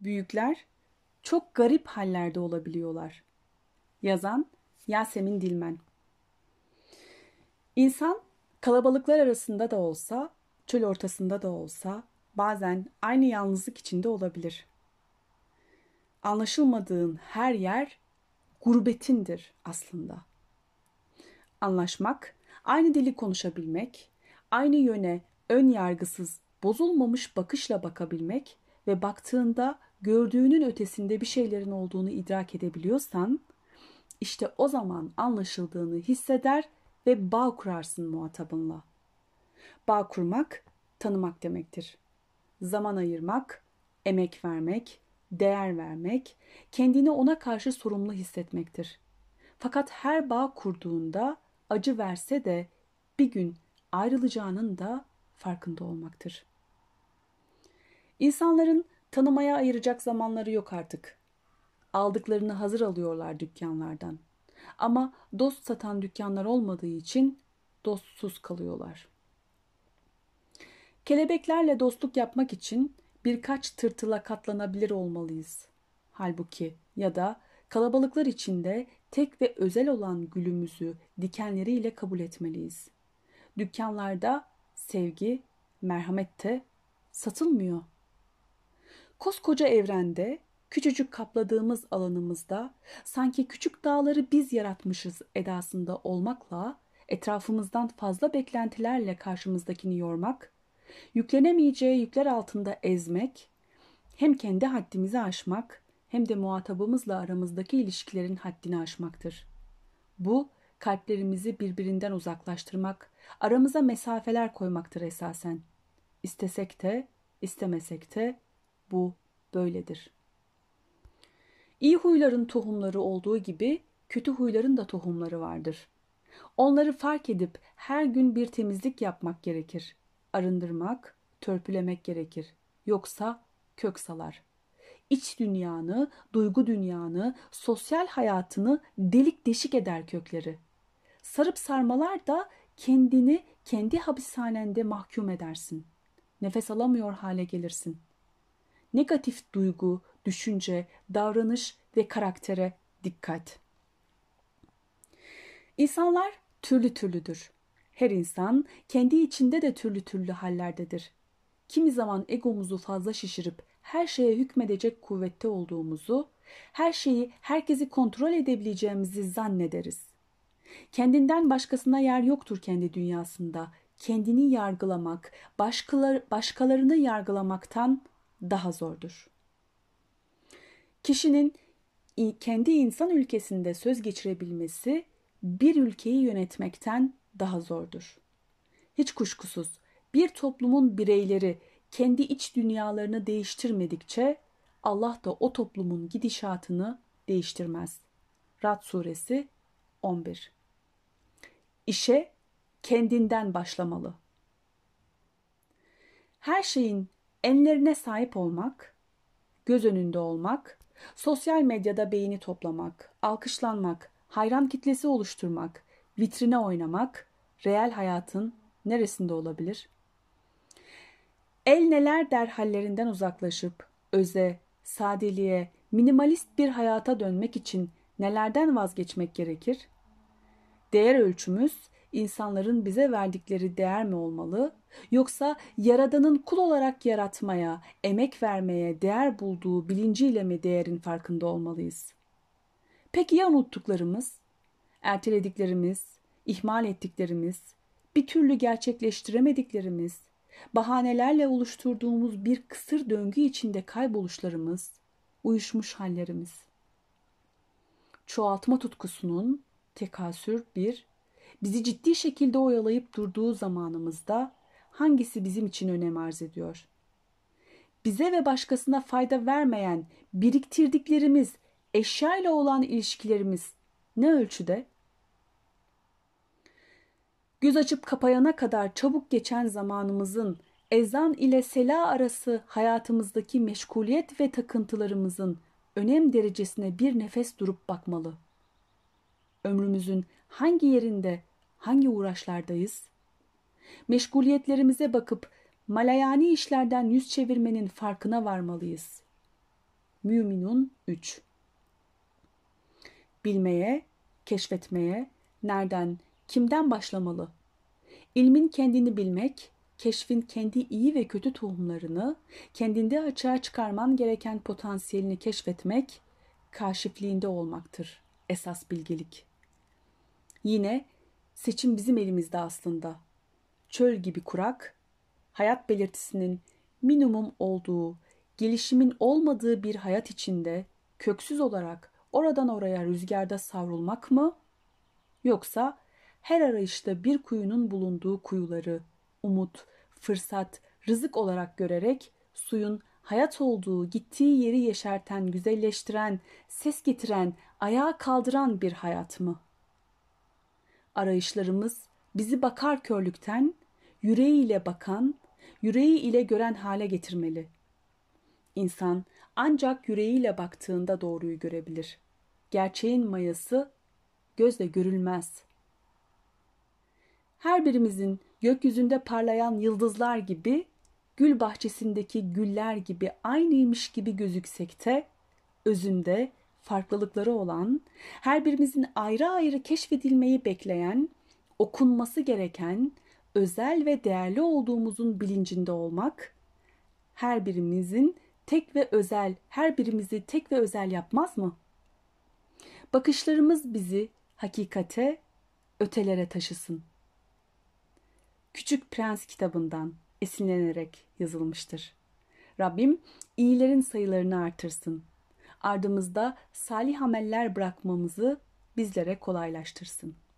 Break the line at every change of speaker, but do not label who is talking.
Büyükler çok garip hallerde olabiliyorlar. Yazan Yasemin Dilmen İnsan kalabalıklar arasında da olsa, çöl ortasında da olsa bazen aynı yalnızlık içinde olabilir. Anlaşılmadığın her yer gurbetindir aslında. Anlaşmak, aynı dili konuşabilmek, aynı yöne ön yargısız, bozulmamış bakışla bakabilmek ve baktığında gördüğünün ötesinde bir şeylerin olduğunu idrak edebiliyorsan, işte o zaman anlaşıldığını hisseder ve bağ kurarsın muhatabınla. Bağ kurmak, tanımak demektir. Zaman ayırmak, emek vermek, değer vermek, kendini ona karşı sorumlu hissetmektir. Fakat her bağ kurduğunda acı verse de bir gün ayrılacağının da farkında olmaktır. İnsanların tanımaya ayıracak zamanları yok artık. Aldıklarını hazır alıyorlar dükkanlardan. Ama dost satan dükkanlar olmadığı için dostsuz kalıyorlar. Kelebeklerle dostluk yapmak için birkaç tırtıla katlanabilir olmalıyız. Halbuki ya da kalabalıklar içinde tek ve özel olan gülümüzü dikenleriyle kabul etmeliyiz. Dükkanlarda sevgi, merhamet de satılmıyor. Koskoca evrende küçücük kapladığımız alanımızda sanki küçük dağları biz yaratmışız edasında olmakla etrafımızdan fazla beklentilerle karşımızdakini yormak, yüklenemeyeceği yükler altında ezmek, hem kendi haddimizi aşmak hem de muhatabımızla aramızdaki ilişkilerin haddini aşmaktır. Bu kalplerimizi birbirinden uzaklaştırmak, aramıza mesafeler koymaktır esasen. İstesek de, istemesek de bu böyledir. İyi huyların tohumları olduğu gibi kötü huyların da tohumları vardır. Onları fark edip her gün bir temizlik yapmak gerekir. Arındırmak, törpülemek gerekir. Yoksa kök salar. İç dünyanı, duygu dünyanı, sosyal hayatını delik deşik eder kökleri. Sarıp sarmalar da kendini kendi hapishanende mahkum edersin. Nefes alamıyor hale gelirsin.'' Negatif duygu, düşünce, davranış ve karaktere dikkat. İnsanlar türlü türlüdür. Her insan kendi içinde de türlü türlü hallerdedir. Kimi zaman egomuzu fazla şişirip her şeye hükmedecek kuvvette olduğumuzu, her şeyi herkesi kontrol edebileceğimizi zannederiz. Kendinden başkasına yer yoktur kendi dünyasında. Kendini yargılamak, başkalar, başkalarını yargılamaktan daha zordur. Kişinin kendi insan ülkesinde söz geçirebilmesi bir ülkeyi yönetmekten daha zordur. Hiç kuşkusuz bir toplumun bireyleri kendi iç dünyalarını değiştirmedikçe Allah da o toplumun gidişatını değiştirmez. Rad suresi 11 İşe kendinden başlamalı. Her şeyin enlerine sahip olmak, göz önünde olmak, sosyal medyada beğeni toplamak, alkışlanmak, hayran kitlesi oluşturmak, vitrine oynamak, reel hayatın neresinde olabilir? El neler der hallerinden uzaklaşıp öze, sadeliğe, minimalist bir hayata dönmek için nelerden vazgeçmek gerekir? Değer ölçümüz insanların bize verdikleri değer mi olmalı yoksa yaradanın kul olarak yaratmaya, emek vermeye değer bulduğu bilinciyle mi değerin farkında olmalıyız? Peki ya unuttuklarımız, ertelediklerimiz, ihmal ettiklerimiz, bir türlü gerçekleştiremediklerimiz, bahanelerle oluşturduğumuz bir kısır döngü içinde kayboluşlarımız, uyuşmuş hallerimiz. Çoğaltma tutkusunun tekasür bir bizi ciddi şekilde oyalayıp durduğu zamanımızda hangisi bizim için önem arz ediyor? Bize ve başkasına fayda vermeyen biriktirdiklerimiz, eşya olan ilişkilerimiz ne ölçüde? Göz açıp kapayana kadar çabuk geçen zamanımızın ezan ile sela arası hayatımızdaki meşguliyet ve takıntılarımızın önem derecesine bir nefes durup bakmalı. Ömrümüzün hangi yerinde hangi uğraşlardayız? Meşguliyetlerimize bakıp malayani işlerden yüz çevirmenin farkına varmalıyız. Müminun 3 Bilmeye, keşfetmeye, nereden, kimden başlamalı? İlmin kendini bilmek, keşfin kendi iyi ve kötü tohumlarını, kendinde açığa çıkarman gereken potansiyelini keşfetmek, kaşifliğinde olmaktır esas bilgelik. Yine seçim bizim elimizde aslında. Çöl gibi kurak, hayat belirtisinin minimum olduğu, gelişimin olmadığı bir hayat içinde köksüz olarak oradan oraya rüzgarda savrulmak mı? Yoksa her arayışta bir kuyunun bulunduğu kuyuları, umut, fırsat, rızık olarak görerek suyun hayat olduğu, gittiği yeri yeşerten, güzelleştiren, ses getiren, ayağa kaldıran bir hayat mı? Arayışlarımız bizi bakar körlükten, yüreğiyle bakan, yüreği ile gören hale getirmeli. İnsan ancak yüreğiyle baktığında doğruyu görebilir. Gerçeğin mayası gözle görülmez. Her birimizin gökyüzünde parlayan yıldızlar gibi, gül bahçesindeki güller gibi aynıymış gibi gözüksek de, özünde farklılıkları olan, her birimizin ayrı ayrı keşfedilmeyi bekleyen, okunması gereken, özel ve değerli olduğumuzun bilincinde olmak, her birimizin tek ve özel, her birimizi tek ve özel yapmaz mı? Bakışlarımız bizi hakikate, ötelere taşısın. Küçük Prens kitabından esinlenerek yazılmıştır. Rabbim iyilerin sayılarını artırsın. Ardımızda salih ameller bırakmamızı bizlere kolaylaştırsın.''